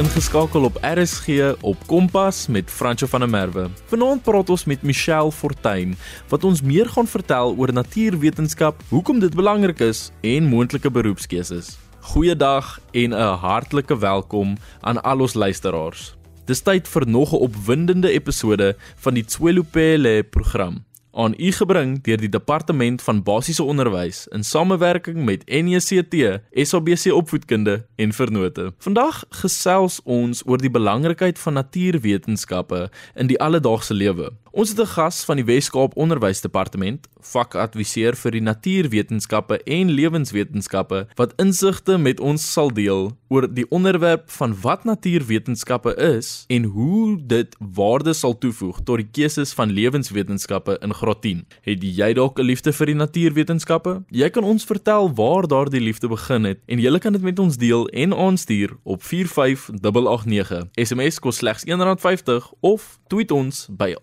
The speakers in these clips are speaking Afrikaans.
ingeskakel op RSG op Kompas met Franco van der Merwe. Vanaand praat ons met Michelle Fortuin wat ons meer gaan vertel oor natuurwetenskap, hoekom dit belangrik is en moontlike beroepskeuses. Goeiedag en 'n hartlike welkom aan al ons luisteraars. Dis tyd vir nog 'n opwindende episode van die Tswelopele program aan u gebring deur die Departement van Basiese Onderwys in samewerking met NECT, SABC Opvoedkunde en Vernote. Vandag gesels ons oor die belangrikheid van natuurwetenskappe in die alledaagse lewe. Ons het 'n gas van die Wes-Kaap Onderwysdepartement, vakadviseur vir die natuurwetenskappe en lewenswetenskappe wat insigte met ons sal deel oor die onderwerp van wat natuurwetenskappe is en hoe dit waarde sal toevoeg tot die keuses van lewenswetenskappe in graad 10. Het jy dalk 'n liefde vir die natuurwetenskappe? Jy kan ons vertel waar daardie liefde begin het en jy kan dit met ons deel en aanstuur op 45889. SMS kos slegs R1.50 of tweet ons by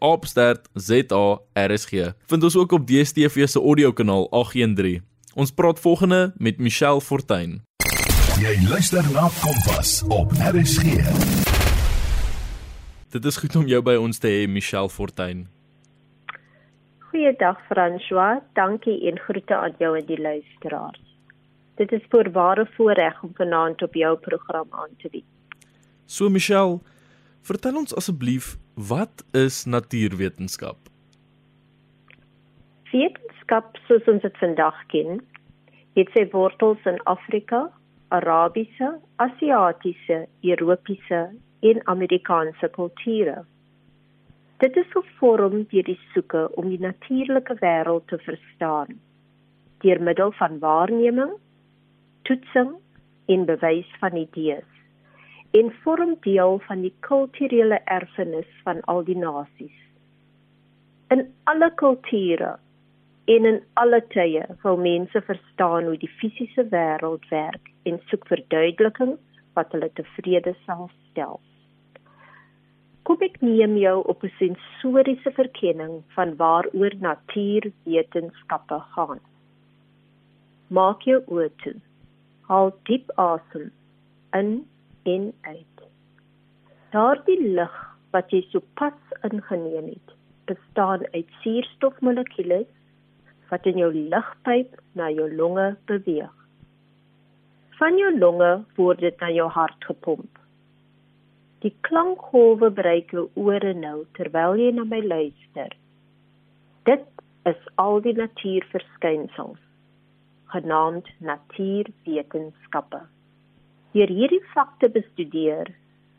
ZARSG. Vind ons ook op DStv se audiokanaal 813. Ons praat volgende met Michelle Fortuin. Jy luister na Kompas op RSG. Dit is goed om jou by ons te hê Michelle Fortuin. Goeiedag François, dankie en groete aan jou en die luisteraars. Dit is voorware voorreg om vanaand op jou program aan te wees. So Michelle, vertel ons asseblief Wat is natuurwetenskap? Wetenskap soos ons dit vandag ken, het sy wortels in Afrika, Arabiese, Asiatiese, Europese en Amerikaanse kulture. Dit is gevorm deur die soeke om die natuurlike wêreld te verstaan deur middel van waarneming, toetsing en bewys van idees en vorm deel van die kulturele erfenis van al die nasies. In alle kulture en in alle tye wil mense verstaan hoe die fisiese wêreld werk en soek verduideliking wat hulle tevrede sal stel. Kom ek neem jou op 'n sensoriese verkenning van waaroor natuurwetenskappe gaan. Maak jou oë toe. Haal diep asem in en uit. Daardie lug wat jy sopas ingeneem het, bestaan uit suurstofmolekules wat in jou lugpyp na jou longe beweeg. Van jou longe word dit na jou hart gepomp. Die klankgolwe bereik jou ore nou terwyl jy na my luister. Dit is al die natuurverskynsels genaamd natuurwetenskappe. Deur hierdie fakte bestudeer,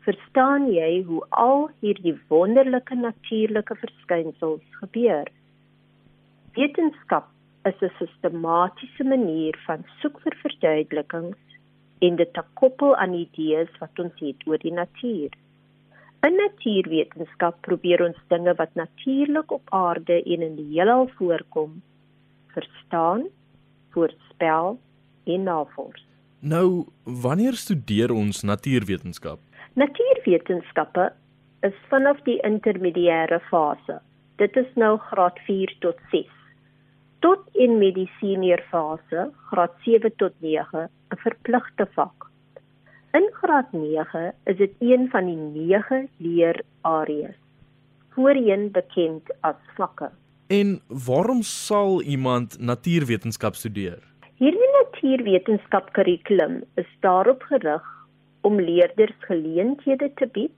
verstaan jy hoe al hierdie wonderlike natuurlike verskynsels gebeur. Wetenskap is 'n sistematiese manier van soek vir verduidelikings en dit te koppel aan idees wat ons het oor die natuur. In natuurwetenskap probeer ons dinge wat natuurlik op aarde en in die heelal voorkom, verstaan, voorspel en navors. Nou, wanneer studeer ons natuurwetenskap? Natuurwetenskappe is vanaf die intermediêre fase. Dit is nou graad 4 tot 6. Tot in medisynier fase, graad 7 tot 9, 'n verpligte vak. In graad 9 is dit een van die 9 leerareas, voorheen bekend as vakke. En waarom sal iemand natuurwetenskap studeer? Hierdie natuurwetenskap kurrikulum is daarop gerig om leerders geleenthede te bied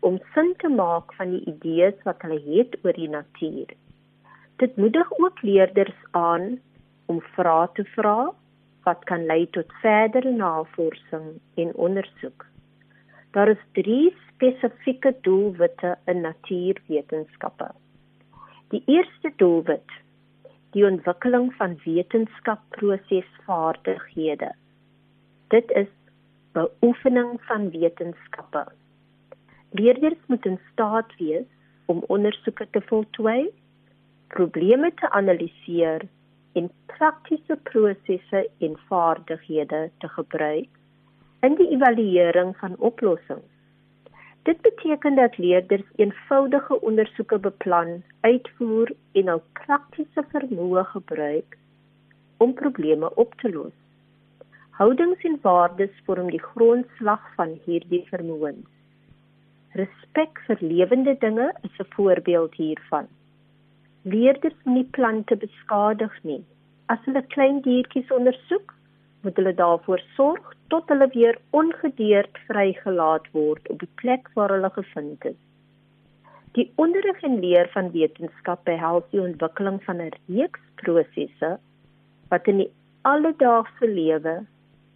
om sin te maak van die idees wat hulle het oor die natuur. Dit moedig ook leerders aan om vrae te vra wat kan lei tot verdere navorsing en ondersoek. Daar is drie spesifieke doelwitte in natuurwetenskappe. Die eerste doelwit die ontwikkeling van wetenskapprosesvaardighede. Dit is beoefening van wetenskappe. Leerders moet in staat wees om ondersoeke te voltooi, probleme te analiseer en praktiese prosesse en vaardighede te gebruik in die evaluering van oplossings. Dit beteken dat leerders eenvoudige ondersoeke beplan, uitvoer en hul praktiese vermoë gebruik om probleme op te los. Houdings en waardes vorm die grondslag van hierdie vermoëns. Respek vir lewende dinge is 'n voorbeeld hiervan. Leerders moet nie plante beskadig nie. As hulle klein diertjies ondersoek, moet hulle daarvoor sorg tot hulle weer ongedeerd vrygelaat word op die plek waar hulle gevind is. Die onderrig en leer van wetenskap behels die ontwikkeling van 'n reeks prosesse wat in die alledaagse lewe,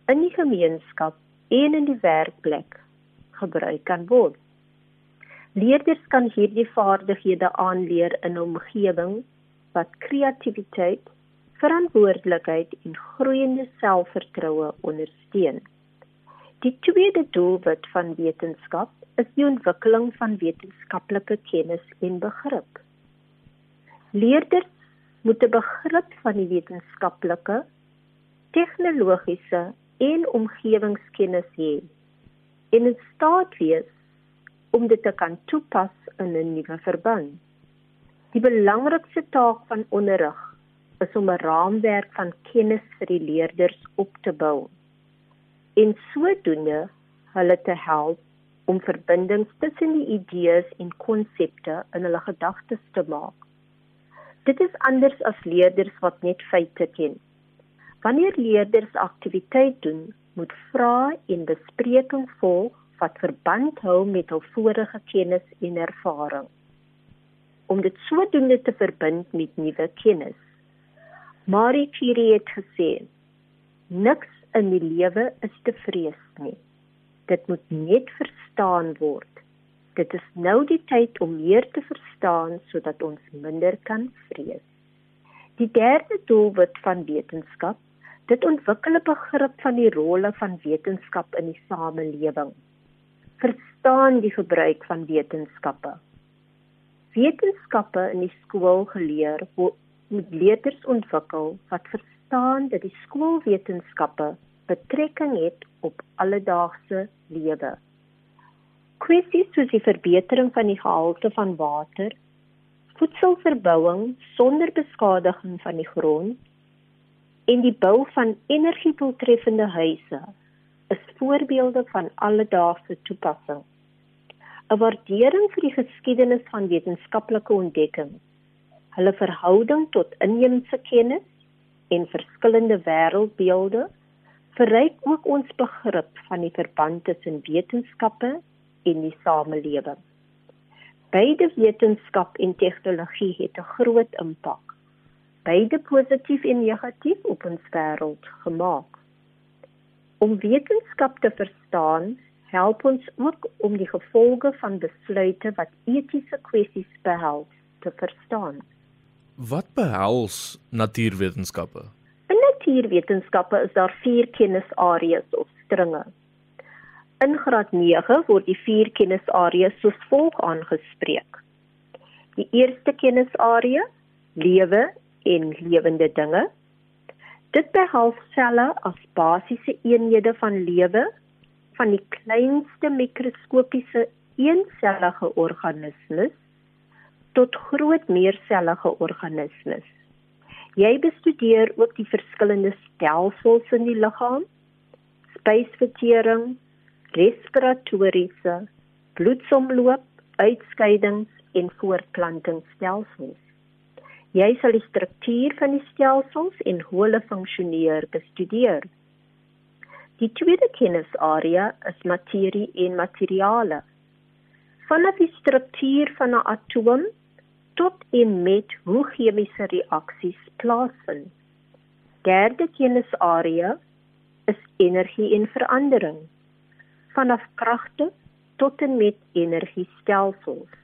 in die gemeenskap en in die werkplek gebruik kan word. Leerders kan hierdie vaardighede aanleer in 'n omgewing wat kreatiwiteit, verantwoordelikheid en groeiende selfvertroue ondersteun. Die tweede doelwit van wetenskap is die ontwikkeling van wetenskaplike kennis en begrip. Leerders moet 'n begrip van die wetenskaplike, tegnologiese en omgewingskennis hê en in staat wees om dit te kan toepas in 'n nuwe verband. Die belangrikste taak van onderrig is om 'n raamwerk van kennis vir die leerders op te bou en sodoende hulle te help om verbindings tussen die idees en konsepte in hulle gedagtes te maak. Dit is anders as leerders wat net feite ken. Wanneer leerders aktiwiteit doen, moet vrae en besprekings volg wat verband hou met hul vorige kennis en ervaring. Om dit sodoende te verbind met nuwe kennis. Marie Curie het gesê: "Niks in die lewe is te vrees nie." dit moet net verstaan word. Dit is nou die tyd om meer te verstaan sodat ons minder kan vrees. Die derde doelwit van wetenskap, dit ontwikkel 'n begrip van die rolle van wetenskap in die samelewing. Verstaan die gebruik van wetenskappe. Wetenskappe in die skool geleer met leerders ontwikkel wat verstaan dat die skoolwetenskappe betrekking het op alledaagse lewe. Kwessies soos die verbetering van die gehalte van water, voedselverbouing sonder beskadiging van die grond en die bou van energiedoeltreffende huise is voorbeelde van alledaagse toepassing. 'n Waardering vir die geskiedenis van wetenskaplike ontdekkings, hulle verhouding tot inheemse kennis en verskillende wêreldbeelde verryk ook ons begrip van die verband tussen wetenskappe en die samelewing. Beide wetenskap en tegnologie het 'n groot impak, beide positief en negatief op ons wêreld gemaak. Om wetenskap te verstaan, help ons ook om die gevolge van besluite wat etiese kwessies behels te verstaan. Wat behels natuurwetenskappe? natuurwetenskappe is daar 4 kennisareas of stringe. In graad 9 word die 4 kennisareas soos volg aangespreek. Die eerste kennisarea: lewe en lewende dinge. Dit behels selle as basiese eenhede van lewe, van die kleinste mikroskopiese eensellige organismes tot groot meersellige organismes. Jy bestudeer ook die verskillende stelsels in die liggaam, spysvertering, respiratoriese, bloedsomloop, uitskeidings en voortplantingsstelsels. Jy sal die struktuur van die stelsels en hoe hulle funksioneer bestudeer. Die tweede kennisarea is materie en materiale. Vanaf die struktuur van 'n atoom tot en met hoe chemiese reaksies plaasvind. Derde kennisarea is energie en verandering. Vanaf kragte tot en met energiestelsels.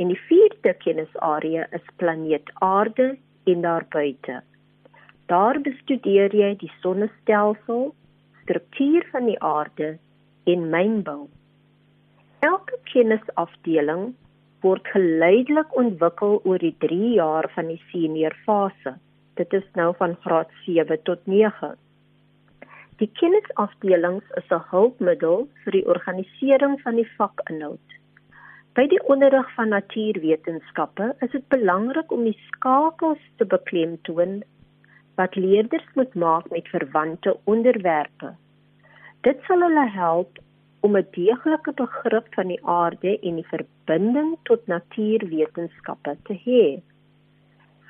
En die vierde kennisarea is planeet Aarde en daarbuiten. Daar bestudeer jy die sonnestelsel, struktuur van die aarde en mynbou. Elke kennisafdeling word geleidelik ontwikkel oor die 3 jaar van die senior fase. Dit is nou van graad 7 tot 9. Die kennisafdelings is 'n hulpmiddel vir die organisering van die vakinhoud. By die onderrig van natuurwetenskappe is dit belangrik om die skakels te beklemtoon wat leerders moet maak met verwante onderwerpe. Dit sal hulle help om 'n deeglike begrip van die aarde en die verbinding tot natuurwetenskappe te hê.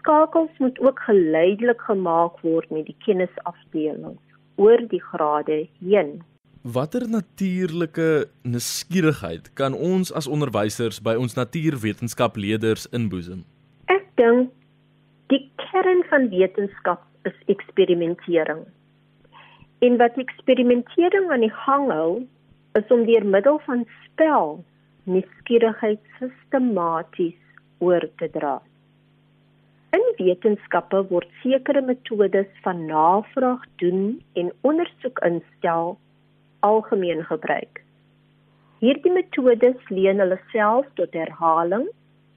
Skakels moet ook geleidelik gemaak word met die kennisafdelings oor die grade heen. Watter natuurlike nuuskierigheid kan ons as onderwysers by ons natuurwetenskapleerders inboesem? Ek dink die kern van wetenskap is eksperimentering. En wat eksperimentering aan die gang hou, is om deur middel van spel nuuskierigheid sistematies oor te dra. In wetenskappe word sekere metodes van navraag doen en ondersoek instel algemeen gebruik. Hierdie metodes leen hulle self tot herhaling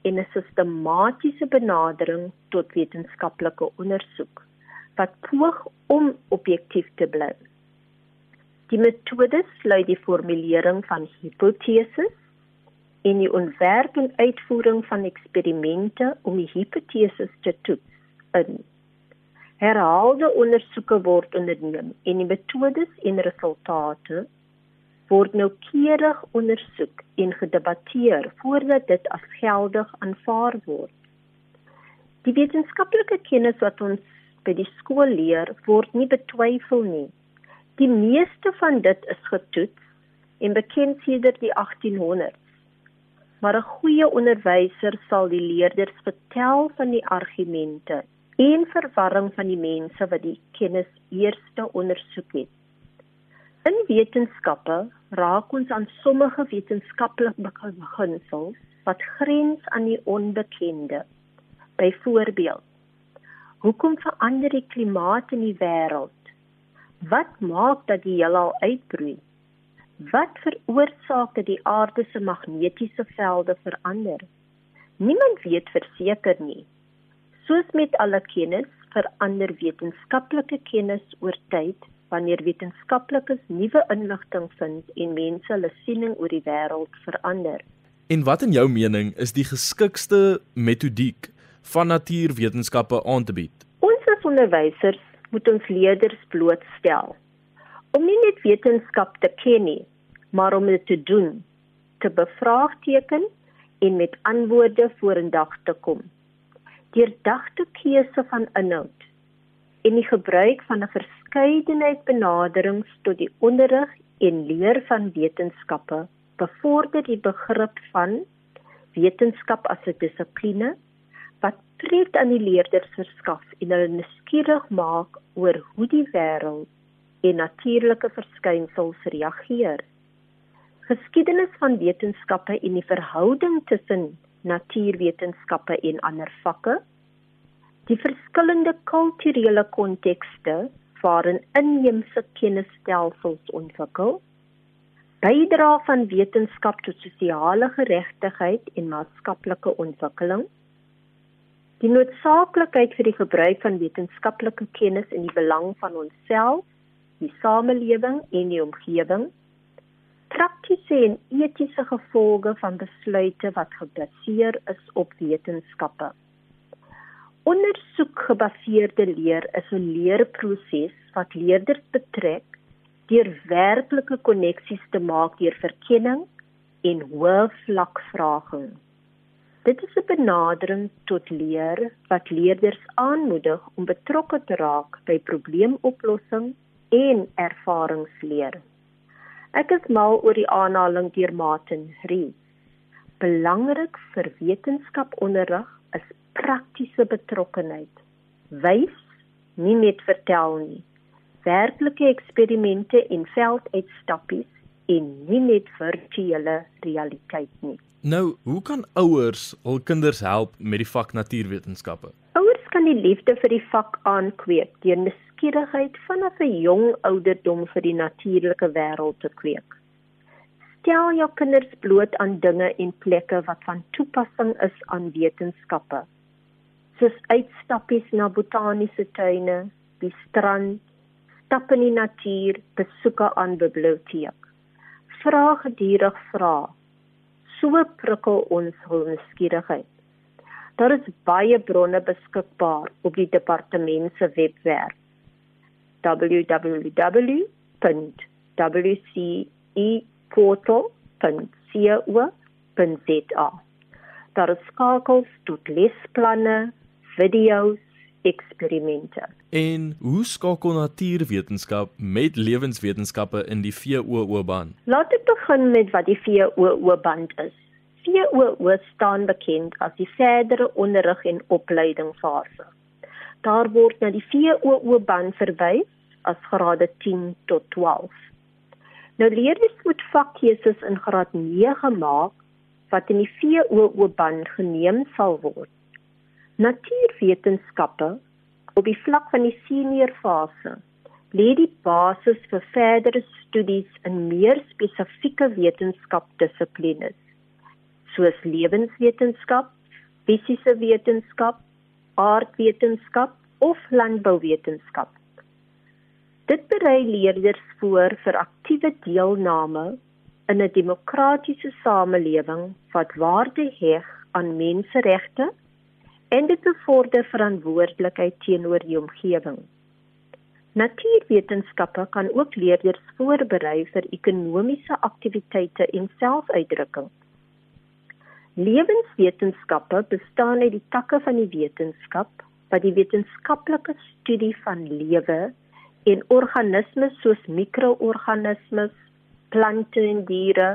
en 'n sistematiese benadering tot wetenskaplike ondersoek wat poog om objektief te bly. Die metode sluit die formulering van hipoteses en die ontwerp en uitvoering van eksperimente om die hipoteses te toets in. Herhaalde ondersoeke word onderneem en die metodes en resultate word noukeurig ondersoek en gedebatteer voordat dit as geldig aanvaar word. Die wetenskaplike kennis wat ons by die skool leer, word nie betwyfel nie. Die meeste van dit is getoets en bekend sedert die 1800s. Maar 'n goeie onderwyser sal die leerders vertel van die argumente en verwarring van die mense wat die kennis eerste ondersoek het. In wetenskappe raak ons aan sommige wetenskaplike beginsels wat grens aan die onbekende. Byvoorbeeld, hoekom verander die klimaat in die wêreld? Wat maak dat die heelal uitbroei? Wat veroorsaak dat die aarde se magnetiese velde verander? Niemand weet verseker nie. Soos met alle kennis, verander wetenskaplike kennis oor tyd wanneer wetenskaplikes nuwe inligting vind en mense hulle siening oor die wêreld verander. En wat in jou mening is die geskikste metodiek van natuurwetenskappe aan te bied? Ons as onderwysers moet ons leerders blootstel om nie net wetenskap te ken nie, maar om dit te doen, te bevraagteken en met antwoorde vorendag te kom. Deurdagte keuse van inhoud en die gebruik van 'n verskeidenheid benaderings tot die onderrig en leer van wetenskappe bevorder die begrip van wetenskap as 'n dissipline wat pret aan die leerders verskaf en hulle nuuskierig maak oor hoe die wêreld en natuurlike verskynsels reageer. Geskiedenis van wetenskappe en die verhouding tussen natuurwetenskappe en ander vakke. Die verskillende kulturele kontekste waarin inheemse kennisstelsels ontwikkel. Bydra van wetenskap tot sosiale geregtigheid en maatskaplike ontwikkeling die noodsaaklikheid vir die gebruik van wetenskaplike kennis in die belang van onsself, die samelewing en die omgewing, praktiese en etiese gevolge van besluite wat gebaseer is op wetenskappe. Ondersoekgebaseerde leer is 'n leerproses wat leerders betrek deur werklike koneksies te maak deur verkenning en hoë vlak vraging. Dit is 'n benadering tot leer wat leerders aanmoedig om betrokke te raak by probleemoplossing en ervaringsleer. Ek is mal oor die aanhaling deur Martin Rees. Belangrik vir wetenskaponderrig is praktiese betrokkenheid. Wys, nie net vertel nie. Werklike eksperimente en velduitstappies en nie net virtuele realiteit nie. Nou, hoe kan ouers hul kinders help met die vak natuurwetenskappe? Ouers kan die liefde vir die vak aankweek deur nuuskierigheid vanaf 'n jong ouderdom vir die natuurlike wêreld te kweek. Stel jou kinders bloot aan dinge en plekke wat van toepassing is aan wetenskappe. Soos uitstappies na botaniese tuine, die strand, stappe in die natuur, besoeke aan biblioteek. Vra gedurig vrae so prikkel ons hul nuuskierigheid. Daar is baie bronne beskikbaar op die departement se webwerf www.wceportal.co.za. Daar is skakels tot lesplanne, video's, eksperimente. En hoe skakel natuurwetenskap met lewenswetenskappe in die VOO-band? Laat ek begin met wat die VOO-band is. VOO staan bekend as die verdere onderrig en opleidingsfase. Daar word na die VOO-band verwys as grade 10 tot 12. Nou leerders moet vakkeuses in graad 9 maak wat in die VOO-band geneem sal word. Natuurwetenskappe op die vlak van die senior fase lê die basis vir verdere studies in meer spesifieke wetenskapdissiplines soos lewenswetenskap, fisiese wetenskap, aardwetenskap of landbouwetenskap. Dit berei leerders voor vir aktiewe deelname in 'n demokratiese samelewing wat waarde heg aan menseregte en dit bevorder verantwoordelikheid teenoor die omgewing. Natuurwetenskappe kan ook leerders voorberei vir ekonomiese aktiwiteite en selfuitdrukking. Lewenswetenskappe bestaan uit die takke van die wetenskap wat die wetenskaplike studie van lewe en organismes soos mikroorganismes, plante en diere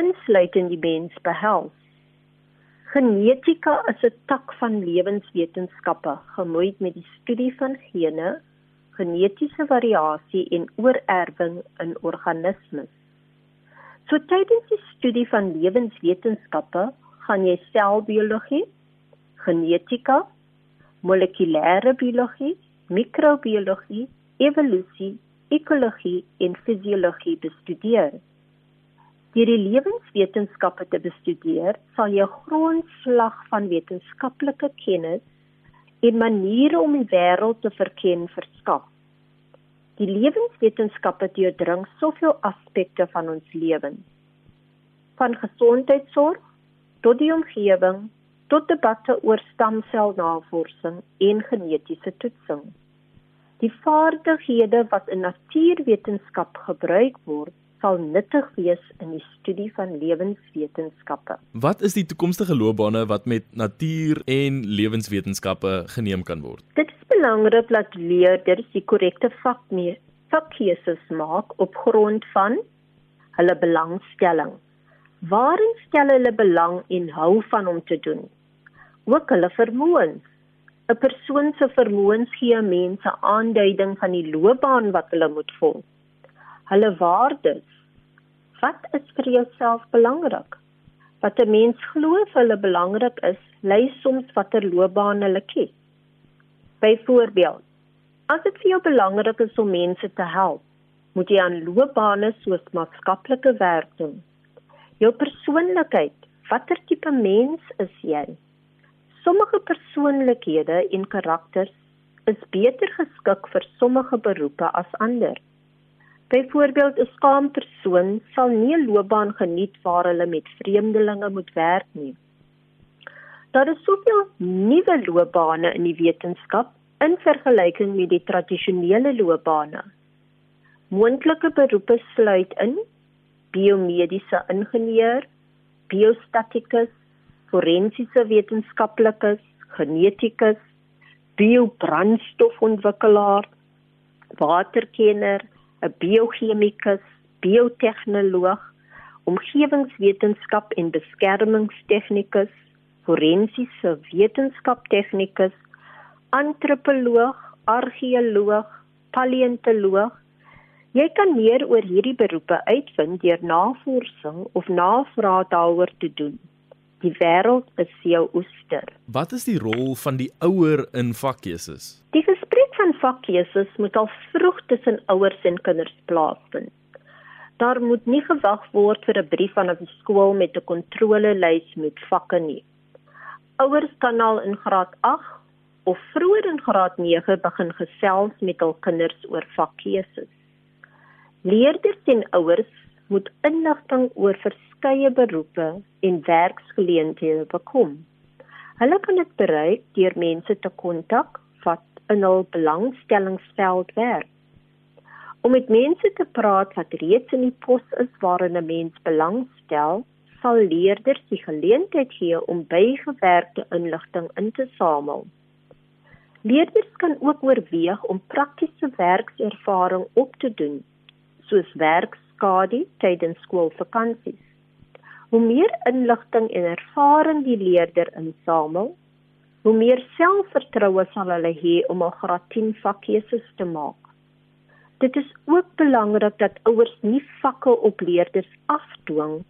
insluitend die mens behels. Genetika is 'n tak van lewenswetenskappe gemoeid met die studie van gene, genetiese variasie en oorerwing in organismes. So tydens die studie van lewenswetenskappe gaan jy selbiologie, genetika, molekulêre biologie, microbiologie, evolusie, ekologie en fisiologie bestudeer. Deur die lewenswetenskappe te bestudeer, sal jy 'n grondslag van wetenskaplike kennis en maniere om die wêreld te verken verskaf. Die lewenswetenskappe deurdring soveel aspekte van ons lewens. Van gesondheidsorg tot die omgewing tot debatte oor stamselnavorsing en genetiese toetsing. Die vaardighede wat in natuurwetenskap gebruik word, sal nuttig wees in die studie van lewenswetenskappe. Wat is die toekomstige loopbane wat met natuur en lewenswetenskappe geneem kan word? Dit is belangrik dat leerders die korrekte vakne vakkeuses maak op grond van hulle belangstelling. Waarin stel hulle belang en hou van om te doen? Ook hulle vermoëns. 'n Persoon se vermoëns gee mense aanduiding van die loopbaan wat hulle moet volg. Hulle waardes wat is vir jouself belangrik? Wat 'n mens glo vir hulle belangrik is, lei soms watter loopbaan hulle kies. Byvoorbeeld, as dit vir jou belangrik is om mense te help, moet jy aan loopbane soos maatskaplike werk doen. Jou persoonlikheid, watter tipe mens is jy? Sommige persoonlikhede en karakters is beter geskik vir sommige beroepe as ander. Byvoorbeeld 'n skaam persoon sal nie 'n loopbaan geniet waar hulle met vreemdelinge moet werk nie. Daar is soveel nuwe loopbane in die wetenskap in vergelyking met die tradisionele loopbane. Moontlike beroepe sluit in biomediese ingenieur, biostatikus, forensiese wetenskaplikes, genetikus, biobrandstofontwikkelaar, waterkenner, 'n biochemikus, biotehnoloog, omgewingswetenskap en beskermingstegnikus, forensiese wetenskaptegnikus, antropoloog, argeoloog, paleontoloog. Jy kan meer oor hierdie beroepe uitvind deur navorsing of navraag daaroor te doen. Die wêreld is jou oester. Wat is die rol van die ouer in vakkeuses? Die van vakkeuses moet al vroeg tussen ouers en kinders plaasvind. Daar moet nie gewag word vir 'n brief van 'n skool met 'n kontrolelys met vakke nie. Ouers kan al in graad 8 of vroeër in graad 9 begin gesels met hul kinders oor vakkeuses. Leerders en ouers moet inligting oor verskeie beroepe en werksgeleenthede bekom. Hulle kan dit bereik deur mense te kontak wat in hul belangstellingsveld werk. Om met mense te praat wat reeds in die pos is waarin 'n mens belangstel, sal leerders die geleentheid gee om bygewerkte inligting in te samel. Leerders kan ook oorweeg om praktiese werkservaring op te doen, soos werkskade tydens skoolvakansies. Hoe meer inligting en ervaring die leerder insamel, hoe meer selfvertroue sal hulle hê om 'n graad 10 vakkeuses te maak. Dit is ook belangrik dat ouers nie vakke op leerders afdwing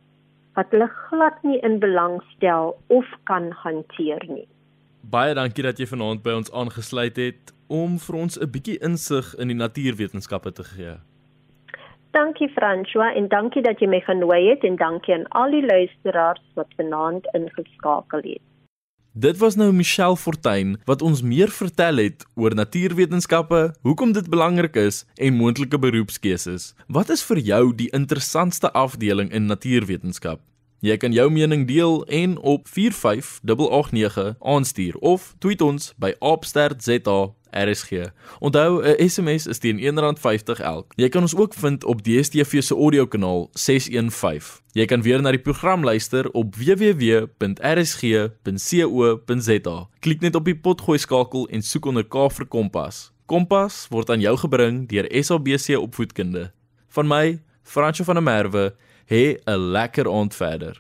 wat hulle glad nie in belang stel of kan hanteer nie. Baie dankie dat jy vanaand by ons aangesluit het om vir ons 'n bietjie insig in die natuurwetenskappe te gee. Dankie François en dankie dat jy my genooi het en dankie aan al die luisteraars wat vanaand ingeskakel het. Dit was nou Michelle Fortuin wat ons meer vertel het oor natuurwetenskappe, hoekom dit belangrik is en moontlike beroepskeuses. Wat is vir jou die interessantste afdeling in natuurwetenskap? Jy kan jou mening deel en op 45889 aanstuur of tweet ons by @stertza.rsg. Onthou, 'n SMS is teen R1.50 elk. Jy kan ons ook vind op DStv se audiokanaal 615. Jy kan weer na die program luister op www.rsg.co.za. Klik net op die potgooi skakel en soek onder K vir Kompas. Kompas word aan jou gebring deur SABC Opvoedkunde. Van my, Franco van der Merwe, hê 'n lekker aand verder.